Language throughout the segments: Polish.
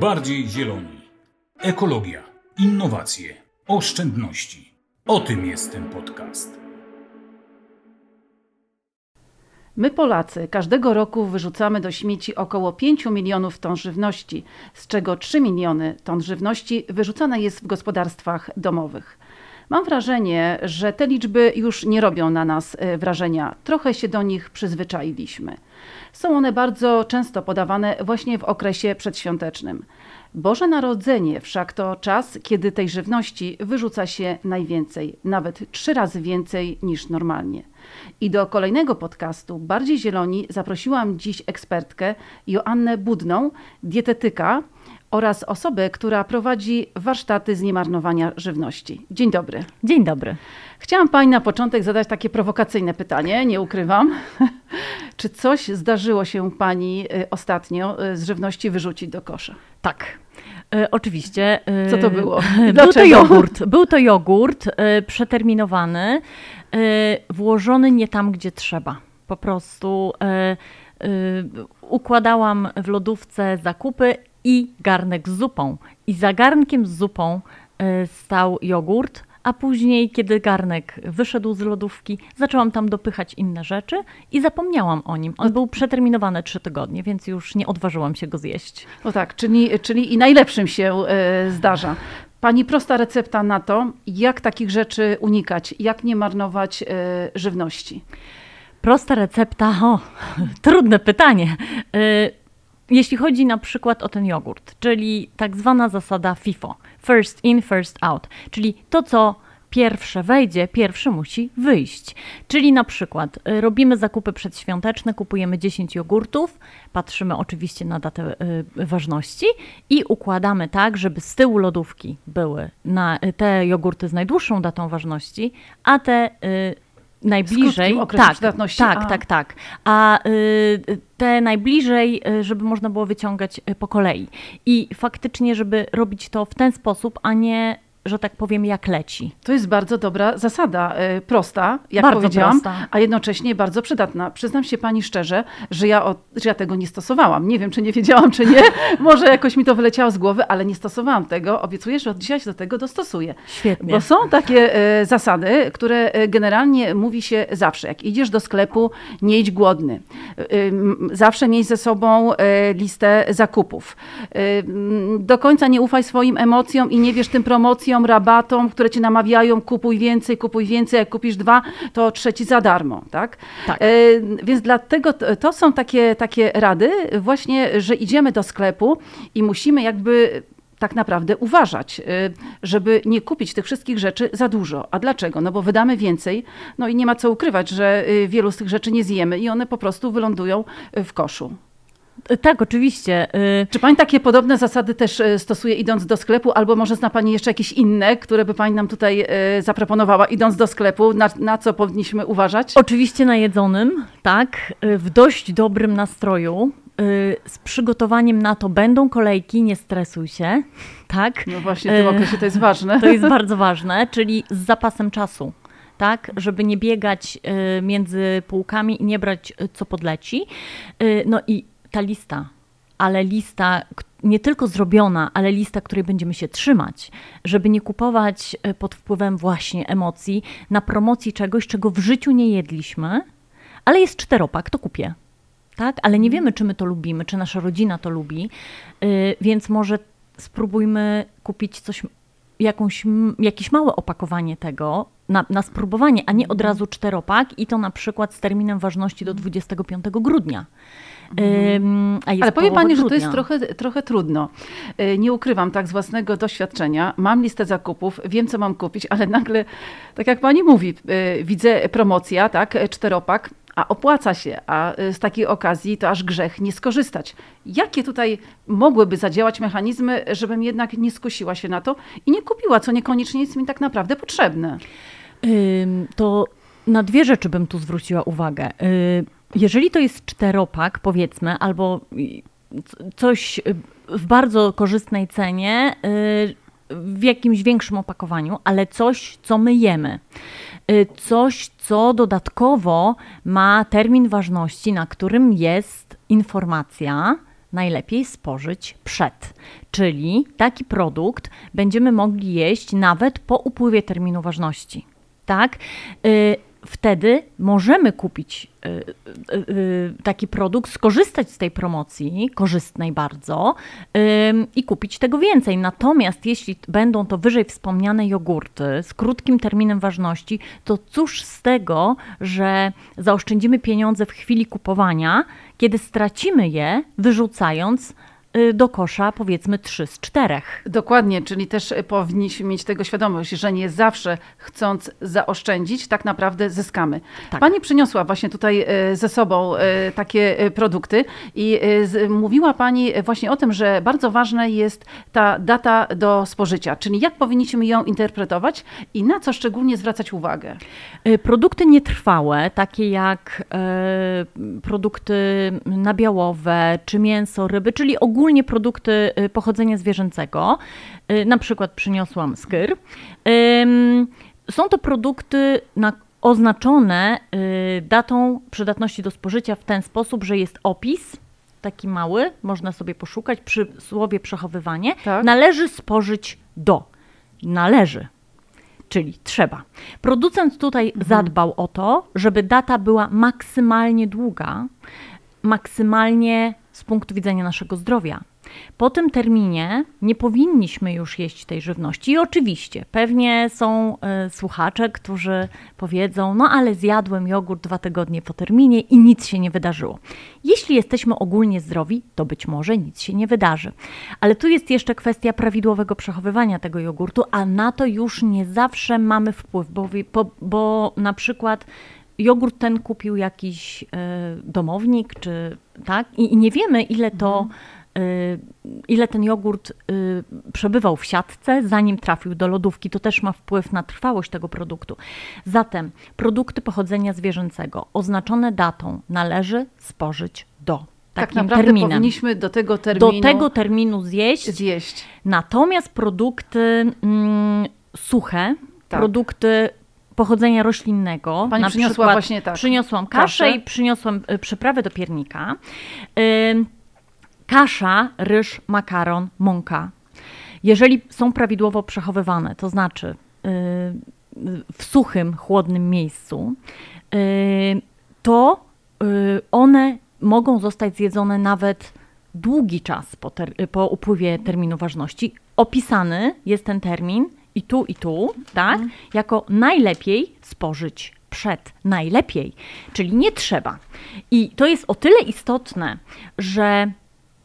Bardziej zieloni. Ekologia, innowacje, oszczędności. O tym jest ten podcast. My Polacy każdego roku wyrzucamy do śmieci około 5 milionów ton żywności, z czego 3 miliony ton żywności wyrzucane jest w gospodarstwach domowych. Mam wrażenie, że te liczby już nie robią na nas e, wrażenia. Trochę się do nich przyzwyczailiśmy. Są one bardzo często podawane właśnie w okresie przedświątecznym. Boże Narodzenie wszak to czas, kiedy tej żywności wyrzuca się najwięcej, nawet trzy razy więcej niż normalnie. I do kolejnego podcastu Bardziej Zieloni zaprosiłam dziś ekspertkę Joannę Budną, dietetyka oraz osobę, która prowadzi warsztaty z niemarnowania żywności. Dzień dobry. Dzień dobry. Chciałam Pani na początek zadać takie prowokacyjne pytanie, nie ukrywam. Czy coś zdarzyło się Pani y, ostatnio y, z żywności wyrzucić do kosza? Tak. E, oczywiście. Co to było? Był to jogurt. Był to jogurt przeterminowany, włożony nie tam, gdzie trzeba. Po prostu układałam w lodówce zakupy i garnek z zupą. I za garnkiem z zupą e, stał jogurt, a później, kiedy garnek wyszedł z lodówki, zaczęłam tam dopychać inne rzeczy i zapomniałam o nim. On był przeterminowany trzy tygodnie, więc już nie odważyłam się go zjeść. No tak, czyli, czyli i najlepszym się e, zdarza. Pani prosta recepta na to, jak takich rzeczy unikać, jak nie marnować e, żywności. Prosta recepta, o, trudne pytanie. Jeśli chodzi na przykład o ten jogurt, czyli tak zwana zasada FIFO, first in, first out, czyli to, co pierwsze wejdzie, pierwsze musi wyjść. Czyli na przykład y, robimy zakupy przedświąteczne, kupujemy 10 jogurtów, patrzymy oczywiście na datę y, ważności i układamy tak, żeby z tyłu lodówki były na, y, te jogurty z najdłuższą datą ważności, a te najbliżej. tak, przydatności. Tak, a. tak, tak. A y, te najbliżej, y, żeby można było wyciągać y, po kolei. I faktycznie, żeby robić to w ten sposób, a nie że tak powiem, jak leci. To jest bardzo dobra zasada, y, prosta, jak bardzo powiedziałam, prosta. a jednocześnie bardzo przydatna. Przyznam się pani szczerze, że ja, że ja tego nie stosowałam. Nie wiem, czy nie wiedziałam, czy nie. Może jakoś mi to wyleciało z głowy, ale nie stosowałam tego. Obiecuję, że od dzisiaj się do tego dostosuję. Świetnie. Bo są takie y, zasady, które y, generalnie mówi się zawsze. Jak idziesz do sklepu, nie idź głodny. Zawsze miej ze sobą listę zakupów. Do końca nie ufaj swoim emocjom i nie wiesz tym promocjom, promocją, rabatom, które ci namawiają, kupuj więcej, kupuj więcej, jak kupisz dwa, to trzeci za darmo, tak? tak. E, więc dlatego to, to są takie, takie rady właśnie, że idziemy do sklepu i musimy jakby tak naprawdę uważać, e, żeby nie kupić tych wszystkich rzeczy za dużo. A dlaczego? No bo wydamy więcej, no i nie ma co ukrywać, że e, wielu z tych rzeczy nie zjemy i one po prostu wylądują w koszu. Tak, oczywiście. Y, Czy Pani takie podobne zasady też y, stosuje idąc do sklepu, albo może zna Pani jeszcze jakieś inne, które by Pani nam tutaj y, zaproponowała idąc do sklepu? Na, na co powinniśmy uważać? Oczywiście na jedzonym, tak, w dość dobrym nastroju. Z przygotowaniem na to będą kolejki, nie stresuj się, tak? No właśnie, w tym okresie to jest ważne. To jest bardzo ważne, czyli z zapasem czasu tak, żeby nie biegać między półkami i nie brać co podleci. No i ta lista, ale lista nie tylko zrobiona, ale lista, której będziemy się trzymać, żeby nie kupować e, pod wpływem właśnie emocji na promocji czegoś, czego w życiu nie jedliśmy, ale jest czteropak, to kupię. Tak? Ale nie wiemy, czy my to lubimy, czy nasza rodzina to lubi, yy, więc może spróbujmy kupić coś, jakąś, jakieś małe opakowanie tego na, na spróbowanie, a nie od mhm. razu czteropak i to na przykład z terminem ważności do 25 grudnia. Mhm. Ale powie Pani, że to jest trochę, trochę trudno. E, nie ukrywam tak z własnego doświadczenia. Mam listę zakupów, wiem co mam kupić, ale nagle, tak jak Pani mówi, e, widzę promocja, tak, czteropak, a opłaca się, a e, z takiej okazji to aż grzech nie skorzystać. Jakie tutaj mogłyby zadziałać mechanizmy, żebym jednak nie skusiła się na to i nie kupiła, co niekoniecznie jest mi tak naprawdę potrzebne? To na dwie rzeczy bym tu zwróciła uwagę. Jeżeli to jest czteropak, powiedzmy, albo coś w bardzo korzystnej cenie, y, w jakimś większym opakowaniu, ale coś, co my jemy. Y, coś, co dodatkowo ma termin ważności, na którym jest informacja, najlepiej spożyć przed. Czyli taki produkt będziemy mogli jeść nawet po upływie terminu ważności. Tak? Wtedy możemy kupić y, y, y, taki produkt, skorzystać z tej promocji, korzystnej bardzo i kupić tego więcej. Natomiast jeśli będą to wyżej wspomniane jogurty z krótkim terminem ważności, to cóż z tego, że zaoszczędzimy pieniądze w chwili kupowania, kiedy stracimy je, wyrzucając do kosza powiedzmy 3 z 4. Dokładnie, czyli też powinniśmy mieć tego świadomość, że nie zawsze chcąc zaoszczędzić, tak naprawdę zyskamy. Tak. Pani przyniosła właśnie tutaj y, ze sobą y, takie produkty i mówiła Pani właśnie o tym, że bardzo ważna jest ta data do spożycia, czyli jak powinniśmy ją interpretować i na co szczególnie zwracać uwagę. Produkty nietrwałe, takie jak produkty nabiałowe czy mięso, ryby, czyli ogólnie ogólnie produkty y, pochodzenia zwierzęcego. Y, na przykład przyniosłam skyr. Są to produkty na oznaczone y, datą przydatności do spożycia w ten sposób, że jest opis, taki mały, można sobie poszukać przy słowie przechowywanie. Tak. Należy spożyć do. Należy. Czyli trzeba. Producent tutaj mhm. zadbał o to, żeby data była maksymalnie długa, maksymalnie z punktu widzenia naszego zdrowia. Po tym terminie nie powinniśmy już jeść tej żywności. I oczywiście, pewnie są y, słuchacze, którzy powiedzą: No, ale zjadłem jogurt dwa tygodnie po terminie i nic się nie wydarzyło. Jeśli jesteśmy ogólnie zdrowi, to być może nic się nie wydarzy. Ale tu jest jeszcze kwestia prawidłowego przechowywania tego jogurtu, a na to już nie zawsze mamy wpływ, bo, bo, bo na przykład jogurt ten kupił jakiś y, domownik, czy tak, i, i nie wiemy, ile to. Mhm. Y, ile ten jogurt y, przebywał w siatce, zanim trafił do lodówki. To też ma wpływ na trwałość tego produktu. Zatem produkty pochodzenia zwierzęcego oznaczone datą należy spożyć do. Tak takim tak naprawdę terminem. powinniśmy do tego terminu, do tego terminu zjeść. zjeść. Natomiast produkty mm, suche, tak. produkty pochodzenia roślinnego. Pani na przyniosła przykład właśnie tak. Przyniosłam kaszę, kaszę. i przyniosłam y, przyprawę do piernika. Y, kasza, ryż, makaron, mąka. Jeżeli są prawidłowo przechowywane, to znaczy y, w suchym, chłodnym miejscu, to one mogą zostać zjedzone nawet długi czas po, po upływie terminu ważności. Opisany jest ten termin i tu, i tu, tak? Mhm. Jako najlepiej spożyć przed. Najlepiej, czyli nie trzeba. I to jest o tyle istotne, że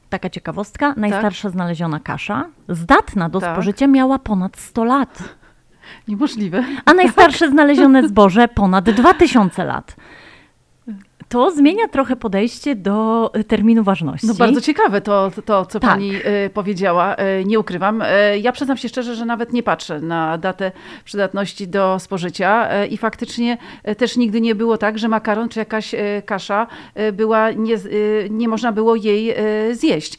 taka ciekawostka, najstarsza tak? znaleziona kasza, zdatna do tak. spożycia, miała ponad 100 lat. Niemożliwe. A najstarsze znalezione zboże ponad 2000 lat to zmienia trochę podejście do y, terminu ważności. No bardzo ciekawe to, to co tak. pani y, powiedziała, y, nie ukrywam. Ja przyznam się szczerze, że nawet nie patrzę na datę przydatności do spożycia i faktycznie też nigdy nie było tak, że makaron czy jakaś kasza była, nie, nie można było jej zjeść.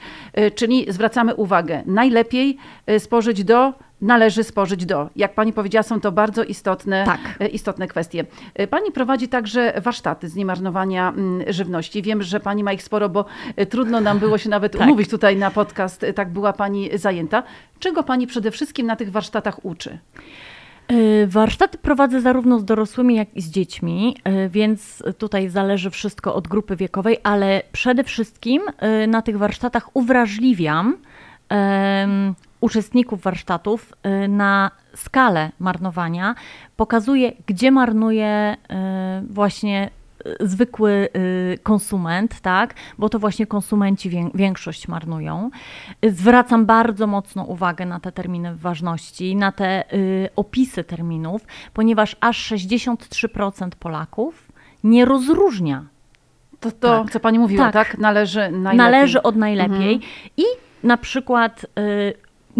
Czyli zwracamy uwagę, najlepiej spożyć do należy spożyć do. Jak pani powiedziała, są to bardzo istotne, tak. E, istotne kwestie. E, pani prowadzi także warsztaty z niemarnowania mm, żywności. Wiem, że pani ma ich sporo, bo e, trudno nam było się nawet tak. umówić tutaj na podcast. Tak była pani zajęta. Czego pani przede wszystkim na tych warsztatach uczy? Warsztaty prowadzę zarówno z dorosłymi, jak i z dziećmi, więc tutaj zależy wszystko od grupy wiekowej, ale przede wszystkim na tych warsztatach uwrażliwiam uczestników warsztatów y, na skalę marnowania, pokazuje, gdzie marnuje y, właśnie y, zwykły konsument, tak? bo to właśnie konsumenci większość marnują. Zwracam bardzo mocno uwagę na te terminy ważności, na te opisy terminów, ponieważ aż 63% Polaków nie rozróżnia. To, to tak. co pani mówiła, tak? tak? Należy najlepiej. Należy od najlepiej. Mhm. I na przykład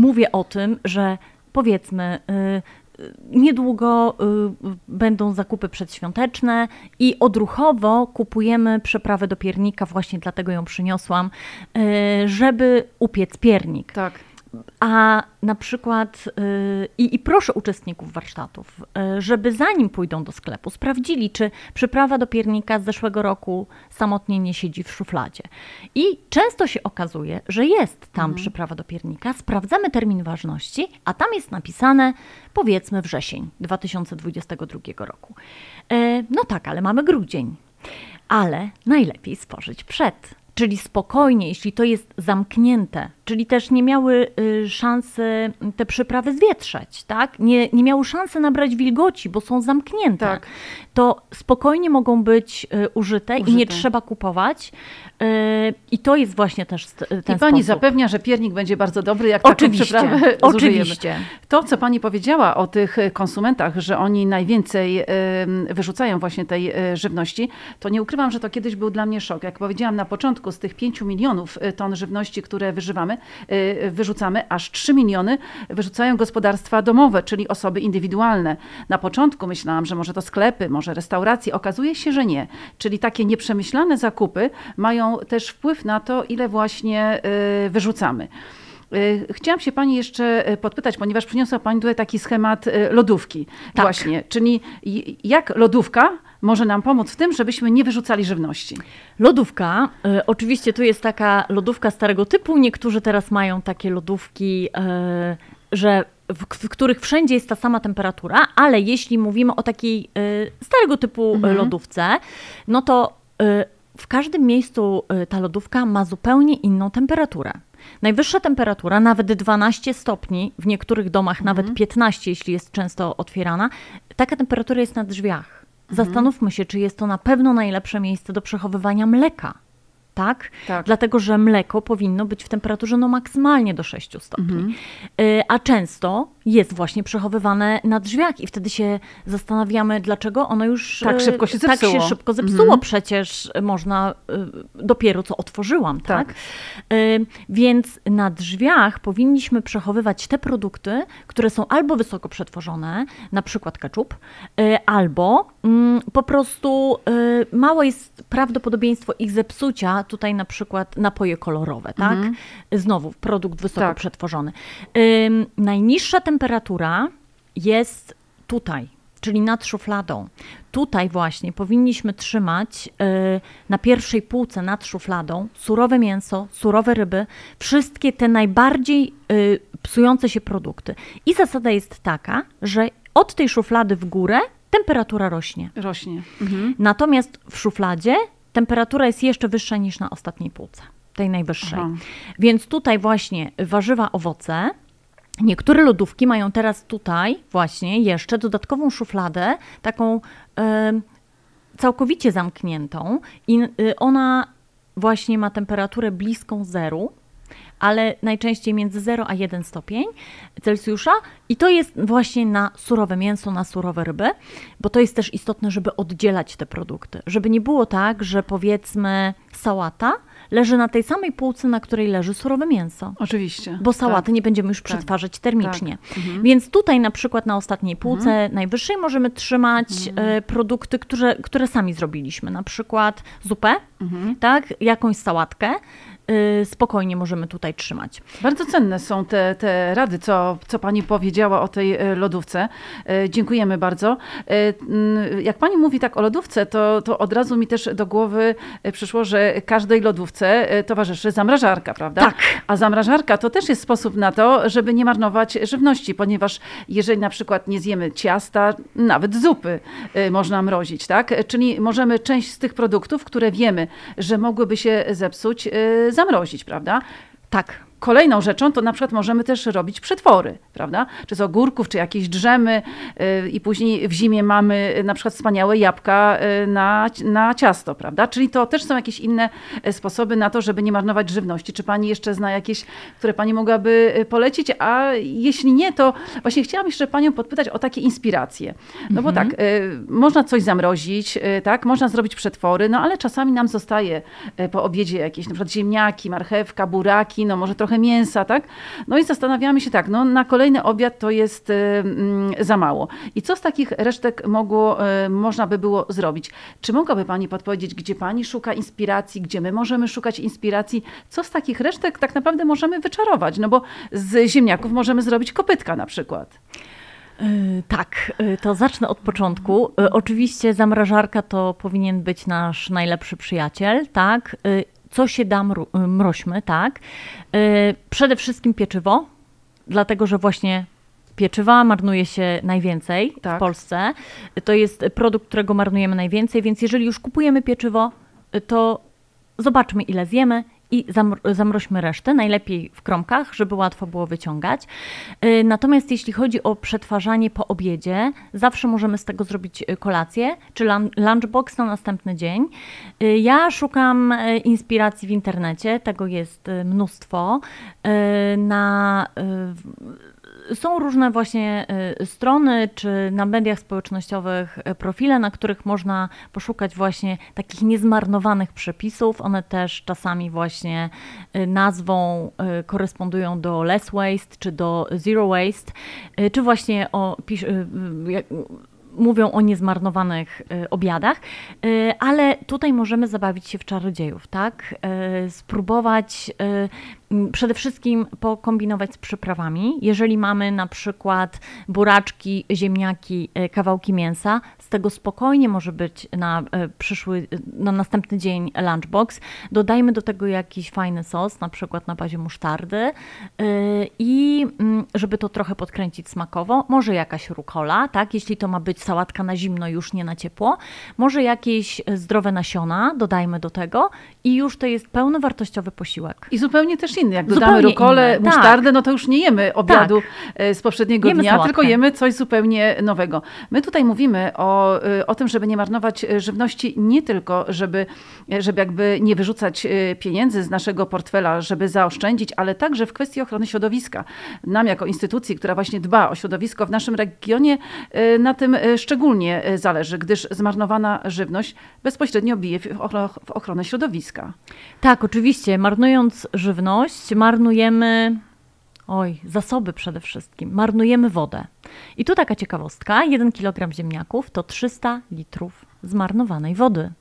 mówię o tym, że powiedzmy, y, y, niedługo y, będą zakupy przedświąteczne i odruchowo kupujemy przeprawę do piernika, właśnie dlatego ją przyniosłam, żeby upiec piernik. Tak. A na przykład, yy, i proszę uczestników warsztatów, yy, żeby zanim pójdą do sklepu, sprawdzili, czy przyprawa do piernika z zeszłego roku samotnie nie siedzi w szufladzie. I często się okazuje, że jest tam mhm. przyprawa do piernika, sprawdzamy termin ważności, a tam jest napisane powiedzmy wrzesień 2022 roku. Yy, no tak, ale mamy grudzień. Ale najlepiej spożyć przed czyli spokojnie, jeśli to jest zamknięte, czyli też nie miały y, szansy te przyprawy zwietrzeć, tak? Nie, nie miały szansy nabrać wilgoci, bo są zamknięte, tak. to spokojnie mogą być użyte, użyte, i nie trzeba kupować. Y, I to jest właśnie też ten I pani sposób. zapewnia, że piernik będzie bardzo dobry, jak oczywiście, taką przyprawę Oczywiście. To, co pani powiedziała o tych konsumentach, że oni najwięcej wyrzucają właśnie tej żywności, to nie ukrywam, że to kiedyś był dla mnie szok. Jak powiedziałam na początku, z tych 5 milionów ton żywności, które wyżywamy, Y, wyrzucamy, aż 3 miliony wyrzucają gospodarstwa domowe, czyli osoby indywidualne. Na początku myślałam, że może to sklepy, może restauracje. Okazuje się, że nie. Czyli takie nieprzemyślane zakupy mają też wpływ na to, ile właśnie y, wyrzucamy. Y, chciałam się Pani jeszcze podpytać, ponieważ przyniosła Pani tutaj taki schemat lodówki. Tak. Właśnie, czyli jak lodówka może nam pomóc w tym, żebyśmy nie wyrzucali żywności. Lodówka, y, oczywiście tu jest taka lodówka starego typu. Niektórzy teraz mają takie lodówki, y, że w, których wszędzie jest ta sama temperatura, ale jeśli mówimy o takiej y, starego typu mhm. lodówce, no to w każdym miejscu ta lodówka ma zupełnie inną temperaturę. Najwyższa temperatura, nawet 12 stopni, w niektórych domach mhm. nawet 15, jeśli jest często otwierana, taka temperatura jest na drzwiach. Zastanówmy się, czy jest to na pewno najlepsze miejsce do przechowywania mleka tak? tak? Dlatego, że mleko powinno być w temperaturze no maksymalnie do 6 stopni. Mhm. Y, a często jest właśnie przechowywane na drzwiach i wtedy się zastanawiamy, dlaczego ono już tak szybko się zepsuło. Tak się szybko zepsuło. Mhm. Przecież można y, dopiero co otworzyłam, tak? tak? Y, więc na drzwiach powinniśmy przechowywać te produkty, które są albo wysoko przetworzone, na przykład ketchup, albo mm, po prostu mało jest prawdopodobieństwo ich zepsucia tutaj na przykład napoje kolorowe, tak? Mhm. Znowu produkt wysoko tak. przetworzony. Ym, najniższa temperatura jest tutaj, czyli nad szufladą. Tutaj właśnie powinniśmy trzymać yy, na pierwszej półce nad szufladą surowe mięso, surowe ryby, wszystkie te najbardziej yy, psujące się produkty. I zasada jest taka, że od tej szuflady w górę temperatura rośnie. Rośnie. Mhm. Natomiast w szufladzie temperatura jest jeszcze wyższa niż na ostatniej półce, tej najwyższej. Aha. Więc tutaj właśnie warzywa, owoce. Niektóre lodówki mają teraz tutaj właśnie jeszcze dodatkową szufladę, taką y, całkowicie zamkniętą i y, ona właśnie ma temperaturę bliską zeru ale najczęściej między 0 a 1 stopień Celsjusza i to jest właśnie na surowe mięso, na surowe ryby, bo to jest też istotne, żeby oddzielać te produkty, żeby nie było tak, że powiedzmy sałata leży na tej samej półce, na której leży surowe mięso. Oczywiście. Bo sałaty tak. nie będziemy już tak. przetwarzać termicznie. Tak. Mhm. Więc tutaj na przykład na ostatniej półce mhm. najwyższej możemy trzymać mhm. E, produkty, które, które sami zrobiliśmy. Na przykład zupę, mhm. tak, jakąś sałatkę, spokojnie możemy tutaj trzymać. Bardzo cenne są te, te rady, co, co Pani powiedziała o tej y, lodówce. Y, dziękujemy bardzo. Mm, jak Pani mówi tak o lodówce, to, to od razu mi też do głowy przyszło, że każdej lodówce towarzyszy zamrażarka, prawda? Tak. A zamrażarka to też jest sposób na to, żeby nie marnować żywności, ponieważ jeżeli na przykład nie zjemy ciasta, nawet zupy można mrozić, tak? Czyli możemy część z tych produktów, które wiemy, że mogłyby się zepsuć, zamrozić, prawda? Tak. Kolejną rzeczą to na przykład możemy też robić przetwory, prawda? Czy z ogórków, czy jakieś drzemy yy, i później w zimie mamy na przykład wspaniałe jabłka yy, na, na ciasto, prawda? Czyli to też są jakieś inne y, sposoby na to, żeby nie marnować żywności. Czy pani jeszcze zna jakieś, które pani mogłaby y, polecić? A jeśli nie, to właśnie chciałam jeszcze panią podpytać o takie inspiracje. No bo mhm. tak, yy, można coś zamrozić, tak? Można zrobić przetwory, no ale czasami nam zostaje po obiedzie jakieś na przykład ziemniaki, marchewka, buraki, no może trochę trochę mięsa, tak? No i zastanawiamy się tak, no na kolejny obiad to jest mm, za mało. I co z takich resztek mogło, można by było zrobić? Czy mogłaby Pani podpowiedzieć, gdzie Pani szuka inspiracji, gdzie my możemy szukać inspiracji? Co z takich resztek tak naprawdę możemy wyczarować? No bo z ziemniaków możemy zrobić kopytka na przykład. Tak, to zacznę od początku. Oczywiście zamrażarka to powinien być nasz najlepszy przyjaciel, tak? Co się da, mroźmy, tak? Przede wszystkim pieczywo, dlatego że właśnie pieczywa marnuje się najwięcej tak. w Polsce. To jest produkt, którego marnujemy najwięcej, więc jeżeli już kupujemy pieczywo, to zobaczmy ile zjemy i zamroźmy resztę, najlepiej w kromkach, żeby łatwo było wyciągać. Y, natomiast jeśli chodzi o przetwarzanie po obiedzie, zawsze możemy z tego zrobić y, kolację, czy lunchbox na następny dzień. Y, ja szukam inspiracji w internecie, tego jest mnóstwo. Na są różne właśnie y, strony, czy na mediach społecznościowych y, profile, na których można poszukać właśnie takich niezmarnowanych przepisów. One też czasami właśnie y, nazwą korespondują do less waste, czy do zero waste, czy właśnie o mówią o niezmarnowanych obiadach, ale tutaj możemy zabawić się w czarodziejów, tak? Spróbować przede wszystkim pokombinować z przyprawami. Jeżeli mamy na przykład buraczki, ziemniaki, e, kawałki mięsa, z tego spokojnie może być na e, przyszły, na następny dzień lunchbox. Dodajmy do tego jakiś fajny sos, na przykład na bazie musztardy e, i mm, żeby to trochę podkręcić smakowo, może jakaś rukola, tak, jeśli to ma być sałatka na zimno, już nie na ciepło, może jakieś zdrowe nasiona, dodajmy do tego i już to jest pełnowartościowy posiłek. I zupełnie też inny. Jak dodamy zupełnie rukolę, inne. musztardę, tak. no to już nie jemy obiadu tak. E, z poprzedniego jemy dnia, sałatkę. tylko jemy coś zupełnie nowego. My tutaj mówimy o, e, o tym, żeby nie marnować e, żywności, nie tylko, żeby, żeby jakby nie wyrzucać pieniędzy z naszego portfela, żeby zaoszczędzić, ale także w kwestii ochrony środowiska. Nam jako instytucji, która właśnie dba o środowisko w naszym regionie, na tym szczególnie zależy, gdyż zmarnowana żywność bezpośrednio bije w ochronę środowiska. Tak, oczywiście. Marnując żywność, marnujemy oj, zasoby przede wszystkim, marnujemy wodę. I tu taka ciekawostka, 1 kg ziemniaków to 300 litrów zmarnowanej wody,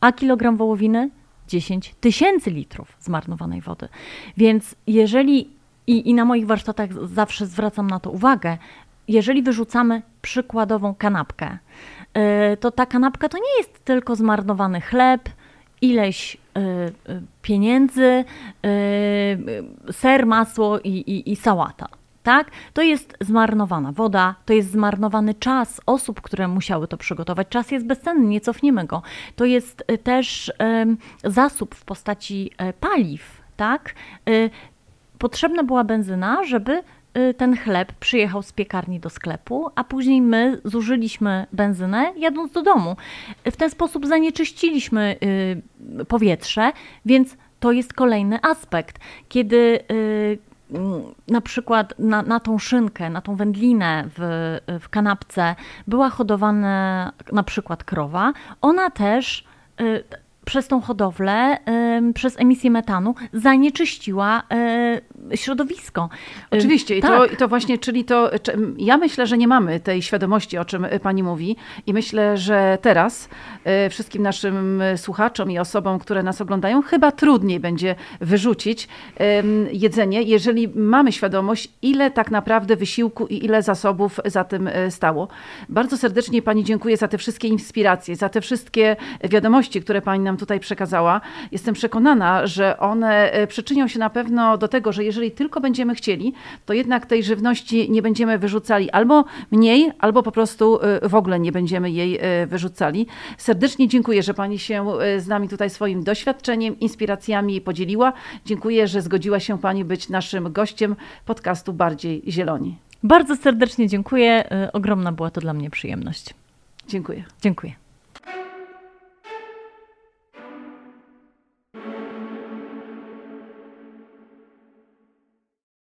a kilogram wołowiny 10 tysięcy litrów zmarnowanej wody. Więc jeżeli, i, i na moich warsztatach zawsze zwracam na to uwagę, jeżeli wyrzucamy przykładową kanapkę, yy, to ta kanapka to nie jest tylko zmarnowany chleb, ileś y, y, pieniędzy, y, ser, masło i, i, i sałata. Tak? To jest zmarnowana woda, to jest zmarnowany czas osób, które musiały to przygotować. Czas jest bezcenny, nie cofniemy go. To jest też zasób w postaci paliw. Tak? Potrzebna była benzyna, żeby Y, ten chleb przyjechał z piekarni do sklepu, a później my zużyliśmy benzynę jadąc do domu. W ten sposób zanieczyściliśmy y, powietrze, więc to jest kolejny aspekt. Kiedy y, na przykład na, na tą szynkę, na tą wędlinę w, w kanapce była hodowana na przykład krowa, ona też przez tą hodowlę, przez emisję metanu zanieczyściła środowisko. Oczywiście, i, tak. to, i to właśnie, czyli to, ja myślę, że nie mamy tej świadomości, o czym pani mówi i myślę, że teraz e, wszystkim naszym słuchaczom i osobom, które nas oglądają, chyba trudniej będzie wyrzucić jedzenie, jeżeli mamy świadomość, ile tak naprawdę wysiłku i ile zasobów za tym e, stało. Bardzo serdecznie pani dziękuję za te wszystkie inspiracje, za te wszystkie wiadomości, które pani nam tutaj przekazała, jestem przekonana, że one przyczynią się na pewno do tego, że jeżeli tylko będziemy chcieli, to jednak tej żywności nie będziemy wyrzucali albo mniej, albo po prostu e, w ogóle nie będziemy jej e, wyrzucali. Serdecznie dziękuję, że Pani się z nami tutaj swoim doświadczeniem, inspiracjami podzieliła. Dziękuję, że zgodziła się Pani być naszym gościem podcastu Bardziej Zieloni. Bardzo serdecznie dziękuję. Ogromna była to dla mnie przyjemność. Dziękuję. Dziękuję.